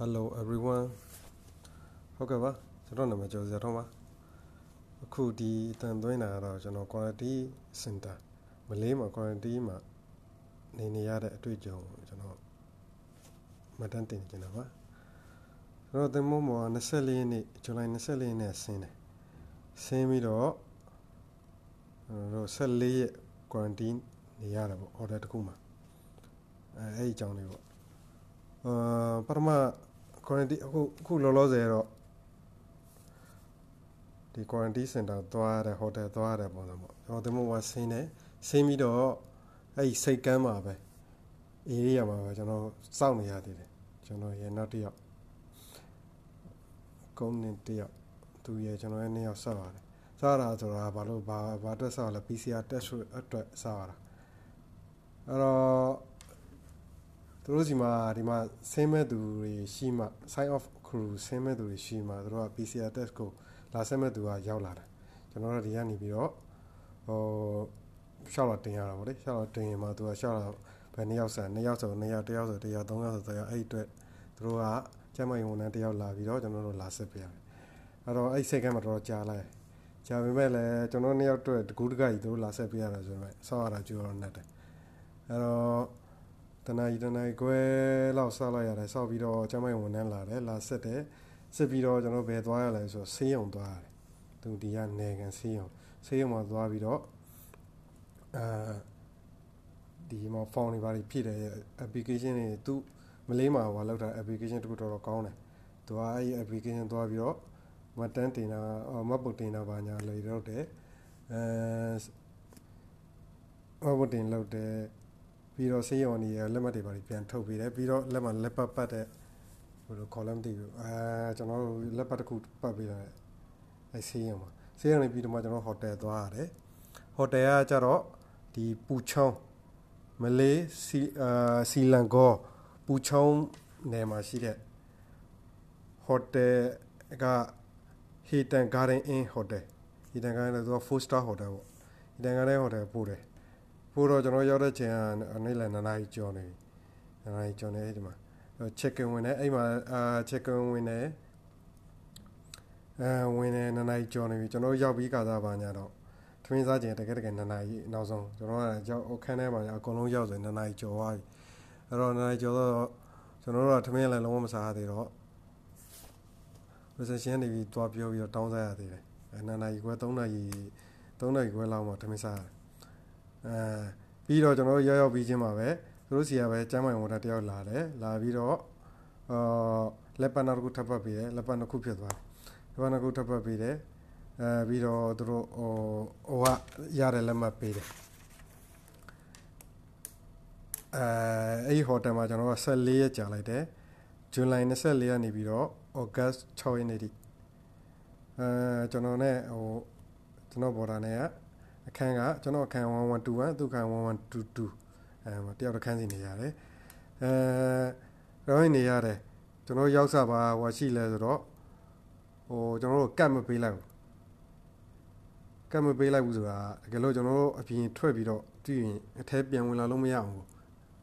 Hello everyone ဟုတ်ကဲ့ပါကျွန်တော်နာမည်ကျော်စရာထုံးပါအခုဒီအတန်သွင်းတာကတော့ကျွန်တော် quality center မလေးမှာ quality မှာနေနေရတဲ့အတွေ့အကြုံကိုကျွန်တော်မတန်းတင်နေကြတာပါကျွန်တော်တင်မောမော24ရက်နေ့ဇူလိုင်24ရက်နေ့ဆင်းတယ်ဆင်းပြီးတော့ကျွန်တော်14ရက် quarantine နေရတာပေါ့ order တစ်ခုမှာအဲအဲ့ဒီအကြောင်းလေးပေါ့ အာပထမ quarantine အခုအခုလောလောဆယ်တော့ဒီ quarantine center သွားရတယ် hotel သွားရတယ်ပေါ့နော်ပေါ့ကျွန်တော်ဒီမှာဆင်းတယ်ဆင်းပြီးတော့အဲ့ဒီစိတ်ကမ်းမှာပဲ area မှာပဲကျွန်တော်စောင့်နေရသေးတယ်ကျွန်တော်ရဲ့နောက်တစ်ယောက်ကုန်းနေတစ်ယောက်သူရဲ့ကျွန်တော်ရဲ့နှစ်ယောက်စောင့်ရတယ်စောင့်ရတာဆိုတာဘာလို့ဘာဘာအတွက်စောင့်လဲ PCR test အတွက်စောင့်ရတာအဲ့တော့ သူတို့စီမှာဒီမှာဆင်းမဲ့သူတွေရှိမှ sign off crew ဆင်းမဲ့သူတွေရှိမှသူတို့က PCR test ကိုလာဆင်းမဲ့သူကရောက်လာတယ်ကျွန်တော်တို့ဒီကနေပြီးတော့ဟိုရှောက်လာတင်ရတာဗောလေရှောက်လာတင်ရင်မှသူကရှောက်လာဘယ်နှစ်ယောက်ဆန်နှစ်ယောက်ဆိုနှစ်ယောက်တစ်ယောက်ဆိုတစ်ယောက်သုံးယောက်ဆိုတစ်ယောက်အဲ့ဒီအတွက်သူတို့ကကျမယုံဝန်ထမ်းတစ်ယောက်လာပြီးတော့ကျွန်တော်တို့လာစစ်ပြရတယ်အဲ့တော့အဲ့စိတ်ကမှတော်တော်ကြာလိုက်ကြာပေမဲ့လည်းကျွန်တော်နှစ်ယောက်အတွက်တကူးတကကြီးသူတို့လာဆက်ပြရတာဆိုတော့ဆောက်ရတာကြိုးတော့နဲ့တယ်အဲ့တော့ တနာရီတနာရီခွဲလောက်ဆောက်လိုက်ရတယ်ဆောက်ပြီးတော့ကျမယုံဝန်ထမ်းလာတယ်လာဆက်တယ်စစ်ပြီးတော့ကျွန်တော်ဘယ်သွားရလဲဆိုတော့ဆေးရုံသွားရတယ်သူဒီကနေကန်ဆေးရုံဆေးရုံမှာသွားပြီးတော့အာဒီမှာ form တွေပါဖြည့်တယ် application တွေသူမလေးမှာဟိုလောက်တာ application တခုတော်တော်ကောင်းတယ်သူကအဲ့ဒီ application သွားပြီးတော့မတန်းတင်တာမတ်ပုတ်တင်တာပါညာလေတော့တယ်အဲမတ်ပုတ်တင်လောက်တယ် ပြီးတော့ဆေးရုံကြီးလက်မှတ်တွေပါပြန်ထုတ်ပေးတယ်ပြီးတော့လက်မှတ်လက်ပတ်ပတ်တဲ့ဘယ်လိုခေါ်လဲမသိဘူးအဲကျွန်တော်တို့လက်ပတ်တစ်ခုပတ်ပေးတယ်အဲဆေးရုံမှာဆေးရုံနေပြီးတော့မှကျွန်တော်ဟိုတယ်သွားရတယ်ဟိုတယ်ကကျတော့ဒီပူချောင်းမလေးစီအာစီလန်ကိုပူချောင်းနယ်မှာရှိတဲ့ဟိုတယ်က Hilton Garden Inn Hotel Hilton Garden ဆိုတော့4 star hotel ပေါ့ Hilton Garden Hotel ပို့တယ် ပို့တော့ကျွန်တော်ရောက်တဲ့ချိန်ကနေ့လယ်9နာရီကျော်နေပြီ9နာရီကျော်နေဒီမှာ check in ဝင်တယ်အဲ့မှာအာ check in ဝင်တယ်အဲဝင်တယ်9နာရီကျော်နေပြီကျွန်တော်ရောက်ပြီးကာသာပါညာတော့ထမင်းစားချိန်တကယ်တကယ်9နာရီနောက်ဆုံးကျွန်တော်ကရောက်အခန်းထဲမှာအကုန်လုံးရောက်ဆို9နာရီကျော်သွားပြီအဲ့တော့9နာရီကျော်တော့ကျွန်တော်တို့ကထမင်းလည်းလုံးဝမစားသေးတော့ reception နေပြီးတွားပြောပြီးတော့တောင်းစားရသေးတယ်အဲ9နာရီခွဲ3နာရီ3နာရီခွဲလောက်မှထမင်းစားရတယ် အဲပြီးတော့ကျွန်တော်တို့ရောက်ရောက်ပြီးချင်းမှာပဲသူတို့စီကပဲကျမ်းမိုင်ဝန်ထမ်းတယောက်လာတယ်လာပြီးတော့အာလက်ပတ်နောက်တစ်ခုထပ်ပတ်ပြီးတယ်လက်ပတ်နှစ်ခုဖြစ်သွားတယ်လက်ပတ်နှစ်ခုထပ်ပတ်ပြီးတယ်အဲပြီးတော့သူတို့ဟိုဟိုကရတဲ့လက်မှတ်ပေးတယ်အဲအဲ့ဒီဟိုတယ်မှာကျွန်တော်က14ရက်ကြာလိုက်တယ်ဇူလိုင်24ရက်နေပြီးတော့ August 6ရက်နေ့ထိအဲကျွန်တော်နဲ့ဟိုကျွန်တော်ဘော်ဒါနဲ့ အခန်းကကျွန်တော်အခန်း1121သူအခန်း1122အဲတယောက်တစ်ခန်းစီနေရတယ်အဲရောင်းနေရတယ်ကျွန်တော်ရောက်စားပါဟိုရှိလဲဆိုတော့ဟိုကျွန်တော်တို့ကတ်မပေးလိုက်ဘူးကတ်မပေးလိုက်ဘူးဆိုတာတကယ်လို့ကျွန်တော်တို့အပြင်ထွက်ပြီးတော့ကြည့်ရင်အထဲပြန်ဝင်လာလို့မရအောင်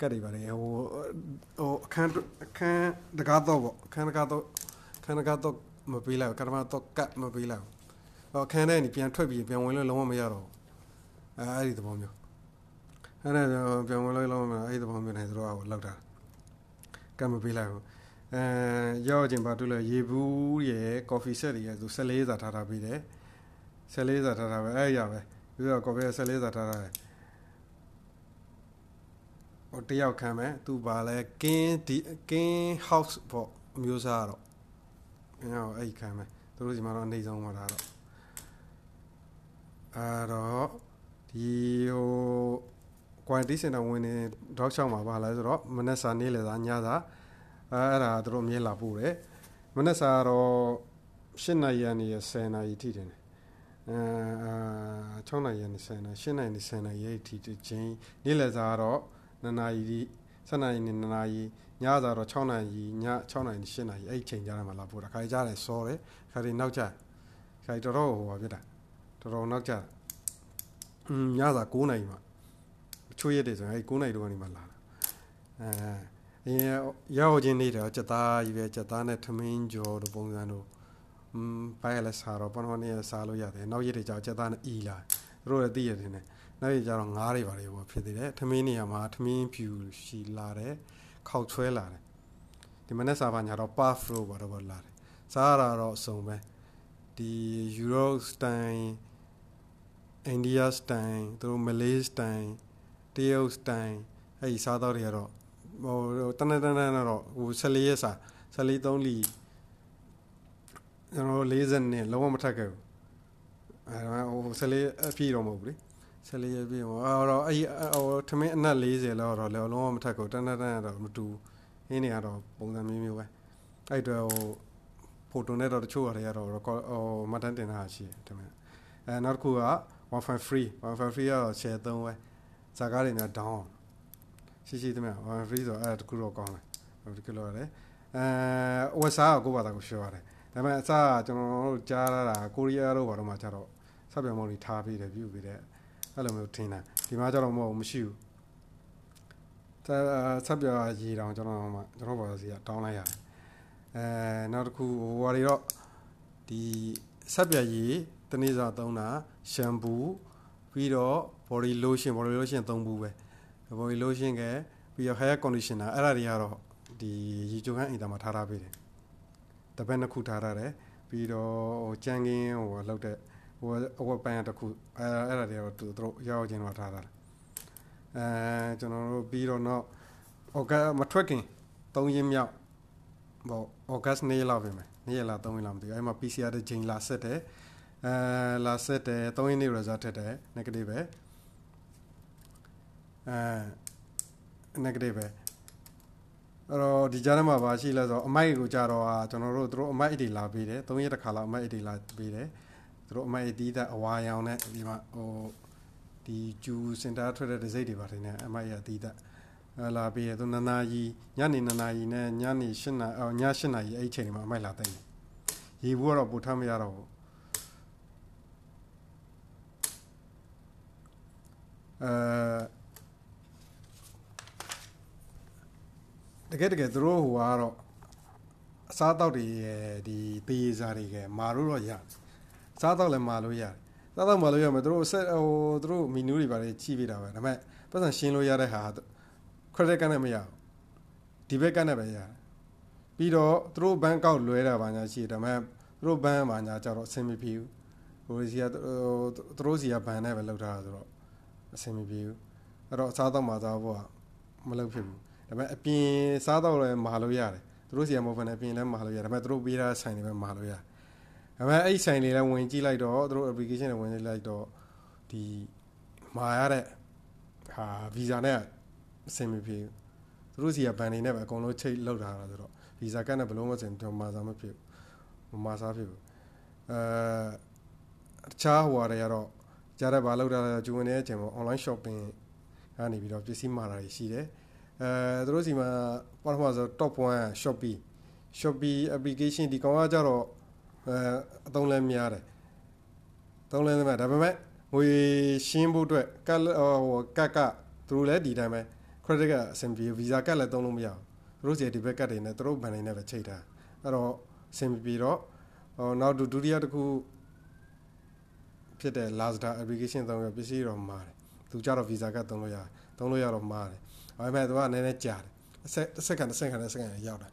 ကတ်တွေပါလေဟိုဟိုအခန်းအခန်းတကားတော့ပေါ့အခန်းတကားတော့အခန်းတကားတော့မပေးလိုက်ဘူးကတမတော့ကတ်မပေးလိုက်ဘူးဟိုအခန်းထဲနေပြန်ထွက်ပြီးပြန်ဝင်လို့လုံးဝမရတော့ အဲအဲ့ဒီသဘောမျိုးအဲ့ဒါပြန်ဝင်လို့လုံးဝမရအဲ့ဒီသဘောမျိုးနေသူတို့ကလောက်တာကတ်မပေးလိုက်ဘူးအဲရောက်ချင်းပါတွေ့လို့ရေဘူးရယ်ကော်ဖီဆက်တွေရယ်သူ14စာထားထားပေးတယ်14စာထားထားပဲအဲ့ရပဲပြီးတော့ကော်ဖီ14စာထားထားတယ်ဟိုတယောက်ခံမယ်သူပါလဲကင်းဒီကင်း house ပေါ့အမျိုးသားတော့အဲတော့အဲ့ခံမယ်သူတို့ဒီမှာတော့အနေဆုံးပါတာတော့အဲ့တော့ ဒီဟို quarantine center ဝင်နေ dog shop မှာပါလဲဆိုတော့မနေ့စာနေ့လေသာညစာအဲအဲ့ဒါသူတို့အမြဲလာပို့တယ်မနေ့စာတော့8နာရီကနေ10နာရီထိတယ်အဲ6နာရီကနေ10နာရီ8နာရီကနေ10နာရီထိချင်းနေ့လယ်စာတော့2နာရီ7နာရီနဲ့2နာရီညစာတော့6နာရီည6နာရီ8နာရီအဲ့ချိန်ကြားထဲမှာလာပို့တာခါကြီးကြားတယ်စောတယ်ခါကြီးနောက်ကျခါကြီးတော်တော်ဟိုပါဖြစ်တာတော်တော်နောက်ကျอืม ညစာ9နာရီမှာချိုးရက်တယ်ဆိုရင်အဲ့9နာရီတော့ကနေမှလာတာအဲအရင်ရောက်ချင်းနေတော့ကြက်သားကြီးပဲကြက်သားနဲ့ထမင်းကြော်တို့ပုံစံတို့อืมဘိုင်လည်းစားတော့ပထမနေ့စားလို့ရတယ်နောက်ရက်တွေကျတော့ကြက်သားနဲ့အီလာသူတို့လည်းသိရတယ်နဲ့နောက်ရက်ကျတော့ငားတွေပါတယ်ပေါ့ဖြစ်သေးတယ်ထမင်းနေရာမှာထမင်းဖြူရှိလာတယ်ခောက်ချွဲလာတယ်ဒီမနေ့စားပါညာတော့ puff လို့ပါတော့လာတယ်စားရတာတော့အစုံပဲဒီ Euro style India style သူတို့ Malay style တရုတ် style အဲ့ဒီစားတော့တွေကတော့ဟိုတနတနတော့ဟို14ရက်စာ14 3လီကျွန်တော်40နဲ့လုံးဝမထက်ခဲ့ဘူးအဲဟို14အပြည့်တော့မဟုတ်ဘူးလေ14ရက်ပြည့်ဟိုအော်တော့အဲ့ဟိုထမင်းအနက်40လောက်တော့လုံးဝမထက်ဘူးတနတနတော့မတူအင်းနေကတော့ပုံစံမျိုးမျိုးပဲအဲ့တော့ဟိုဖိုတိုနဲ့တော့တချို့ဟာတွေကတော့ဟိုမတ်တန်တင်တာရှိတယ်ထမင်းအဲနောက်တစ်ခုက wifi free wifi free ကတော့ share 3ပဲဇာကားတွေများ down ရှိရှိသမျှ wifi free ဆိုအဲ့ဒါတခုတော့ကောင်းတယ်ဒီကလိုရတယ်အဲဝက်စားကကိုယ့်ဘာသာကိုရှောရတယ်ဒါပေမဲ့အစကျွန်တော်တို့ကြားရတာကိုရီးယားတို့ဘာလို့မှကျတော့ဆက်ပြန်မောင်းလေးထားပြီးတယ်ပြုပြီးတယ်အဲ့လိုမျိုးထင်တာဒီမှာကျတော့မဟုတ်မရှိဘူးဆက်ပြရေတောင်ကျွန်တော်မှကျွန်တော်ဘာသာစီကတောင်းလိုက်ရတယ်အဲနောက်တစ်ခုဟိုဟာတွေတော့ဒီဆက်ပြရေ တနေ့စာသုံးတာရှမ်ပူပြီးတော့ body lotion body lotion သုံးဘူးပဲ body lotion ကပြီးတော့ hair conditioner အဲ့ဒါတွေကတော့ဒီရေချိုခန်းအိမ်သားမှာထားထားပေးတယ်တပတ်နှစ်ခုထားထားတယ်ပြီးတော့ဟိုကြံကင်းဟိုလောက်တဲ့ဟိုအဝတ်ပန်းတစ်ခုအဲအဲ့ဒါတွေတော့သူတို့ရောက်ချင်းတော့ထားထားတယ်အဲကျွန်တော်တို့ပြီးတော့တော့ဩဂတ်မထွက်ခင်၃ရင်းမြောက်ဟိုဩဂတ်နေ့လောက်ပြင်မယ်နေ့ရက်လား၃ရက်လားမသိဘူးအဲ့မှာ PCR တဲ့ချိန်လာဆက်တယ် အဲလာဆက်တယ်၃ရင်းနေ့ result ထက်တယ် negative ပဲအဲ negative ပဲအဲ့တော့ဒီကြားထဲမှာပါရှိလဲဆိုအမိုက်ကိုကြတော့ကျွန်တော်တို့တို့အမိုက်အိတ်တွေလာပေးတယ်၃ရက်တစ်ခါလောက်အမိုက်အိတ်တွေလာပေးတယ်တို့အမိုက်အိတ်တီးတဲ့အဝါရောင်နဲ့ဒီမှာဟိုဒီကျူစင်တာထွက်တဲ့ဒစိတ်တွေပါတယ်နဲ့အမိုက်ရတီးတဲ့လာပေးရသူနနာကြီးညနေနနာကြီးနဲ့ညနေ၈နာရီည၈နာရီအဲ့အချိန်တွေမှာအမိုက်လာတဲ့ရေဘူးကတော့ပို့ထားမရတော့ဘူး အဲတကယ်တကယ်သူတို့ဟိုကတော့အစားတောက်တွေဒီတေးစားတွေကမာလို့တော့ရစားတောက်လည်းမာလို့ရတယ်စားတောက်မာလို့ရမယ်သူတို့ဆက်ဟိုသူတို့မီနူးတွေပါလေချိပေးတာပဲဒါပေမဲ့ပတ်စံရှင်းလို့ရတဲ့ဟာ credit ကနဲ့မရဘူးဒီဘက်ကနဲ့ပဲရတယ်ပြီးတော့သူတို့ဘန်ကောက်လွဲတာပါညာရှိတယ်ဒါပေမဲ့သူတို့ဘန်ပါညာကြတော့အဆင်မပြေဘူးဟိုစီကသူတို့စီကဘန်နဲ့ပဲလောက်ထားတာဆိုတော့ အဆင်မပြေဘူးအဲ့တော့အစားတောက်မှာစားဖို့ကမလုပ်ဖြစ်ဘူးဒါပေမဲ့အပြင်စားတော့လည်းမာလို့ရတယ်သူတို့စီကမဟုတ်ဘဲနဲ့အပြင်လည်းမာလို့ရတယ်ဒါပေမဲ့သူတို့ပေးထားဆိုင်တွေပဲမာလို့ရတယ်ဒါပေမဲ့အဲ့ဆိုင်တွေလည်းဝင်ကြည့်လိုက်တော့သူတို့ application တွေဝင်ကြည့်လိုက်တော့ဒီမာရတဲ့ဟာ visa နဲ့အဆင်မပြေဘူးသူတို့စီကဘန်နေနဲ့ပဲအကုန်လုံးချိတ်လောက်ထားတာဆိုတော့ visa ကတ်နဲ့ဘလုံးမစင်တော့မာစားမဖြစ်ဘူးမာစားဖြစ်ဘူးအဲတခြားဟိုဟာတွေကတော့ ကြားရပါလောက်တာဂျူဝင်နေတဲ့အချိန်မှာ online shopping ကနေပြီးတော့ပစ္စည်းမှာတာရှိတယ်အဲသူတို့စီမှာပထမဆို top 1 Shopee Shopee application ဒီကောင်ကကြတော့အဲအသုံးလဲများတယ်သုံးလဲများဒါပေမဲ့ငွေရှင်းဖို့အတွက်ကတ်ဟိုကတ်ကသူတို့လည်းဒီတိုင်းပဲ credit ကအဆင်ပြေ visa ကတ်လည်းသုံးလို့မရဘူးသူတို့စီဒီဘက်ကတ်တွေနဲ့သူတို့ဘဏ်တွေနဲ့ပဲချိန်ထားအဲ့တော့အဆင်ပြေတော့ဟိုနောက်ဒုတိယတစ်ခု ဖြစ်တဲ့ Lazada application သုံးရပစ္စည်းတော့မှားတယ်သူကြတော့ visa ကတ်သုံးလို့ရသုံးလို့ရတော့မှားတယ်ဒါပေမဲ့သူကနည်းနည်းကြာတယ်အဆက်တစ်စက္ကန့်တစ်စက္ကန့်တစ်စက္ကန့်ရောက်တာ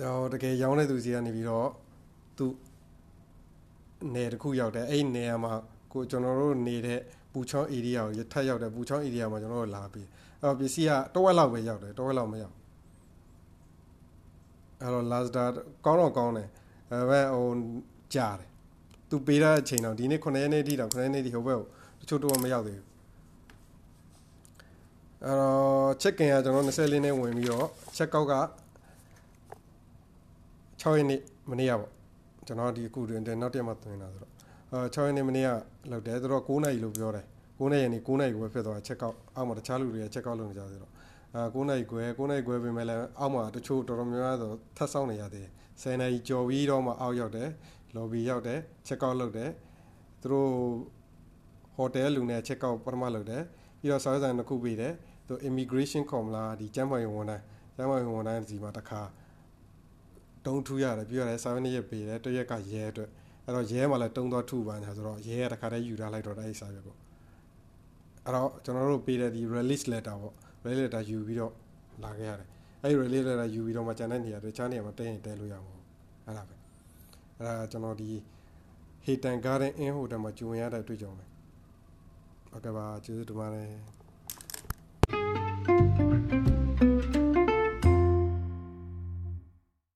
တော့တကယ်ရောင်းတဲ့သူစီကနေပြီးတော့သူနေတစ်ခုရောက်တယ်အဲ့နေရာမှာကိုကျွန်တော်တို့နေတဲ့ပူချောင်း area ကိုထပ်ရောက်တယ်ပူချောင်း area မှာကျွန်တော်တို့လာပြီးအဲ့တော့ပစ္စည်းကတဝက်လောက်ပဲရောက်တယ်တဝက်လောက်မရောက်အဲ့တော့ Lazda ကောင်းတော့ကောင်းတယ်အဲပဲဟိုကြာတယ် သူပေးတဲ့အချိန်တော့ဒီနေ့9ရက်နေ့ထိတော့9ရက်နေ့ထိဟိုဘက်ကိုတချို့တော့မရောက်သေးဘူးအဲ့တော့ check in ကကျွန်တော်24နဲ့ဝင်ပြီးတော့ check out က6ရက်နေ့မနေ့ကပေါ့ကျွန်တော်ဒီအခုတွင်နောက်တစ်ရက်မှသွင်းတာဆိုတော့အဲ6ရက်နေ့မနေ့ကလောက်တယ်သူတို့9နာရီလို့ပြောတယ်9နာရီနေ9နာရီကိုပဲဖြစ်သွား check out အောက်မှာတခြားလူတွေက check out လုပ်နေကြသေးတော့အဲ9နာရီခွဲ9နာရီခွဲပြင်မဲ့လည်းအောက်မှာတချို့တော်တော်များများဆိုထပ်ဆောင်နေရသေးတယ်10နာရီကျော်ပြီးတော့မှအောက်ရောက်တယ် lobby ရောက်တယ် check out လုပ်တယ်သူတို့ဟိုတယ်လူနဲ့ check out ပထမလုပ်တယ်ပြီးတော့စာရေးဆိုင်တစ်ခုပေးတယ်သူ immigration ခေါ်မလားဒီကျန်းမာရေးဝန်ထမ်းကျန်းမာရေးဝန်ထမ်းစီမှာတစ်ခါတုံးထူးရတယ်ပြီးရတယ်စာဝင်ရက်ပေးတယ်တစ်ရက်ကရဲအတွက်အဲ့တော့ရဲမှာလည်းတုံးသွားထူပါညာဆိုတော့ရဲကတစ်ခါတည်းယူထားလိုက်တော့အဲ့ဒီစာရွက်ကိုအဲ့တော့ကျွန်တော်တို့ပေးတဲ့ဒီ release letter ပေါ့ release letter ယူပြီးတော့လာခဲ့ရတယ်အဲ့ဒီ release letter ယူပြီးတော့မှကျန်တဲ့နေရာတွေတခြားနေရာမှာတဲရင်တဲလို့ရမှာပေါ့အဲ့ဒါပဲ အဲ့ဒါကျွန်တော်ဒီ Hayden Garden Inn Hotel မှာဂျုံရတဲ့အတွေ့အကြုံပဲဟုတ်ကဲ့ပါကျေးဇူးတင်ပါတယ်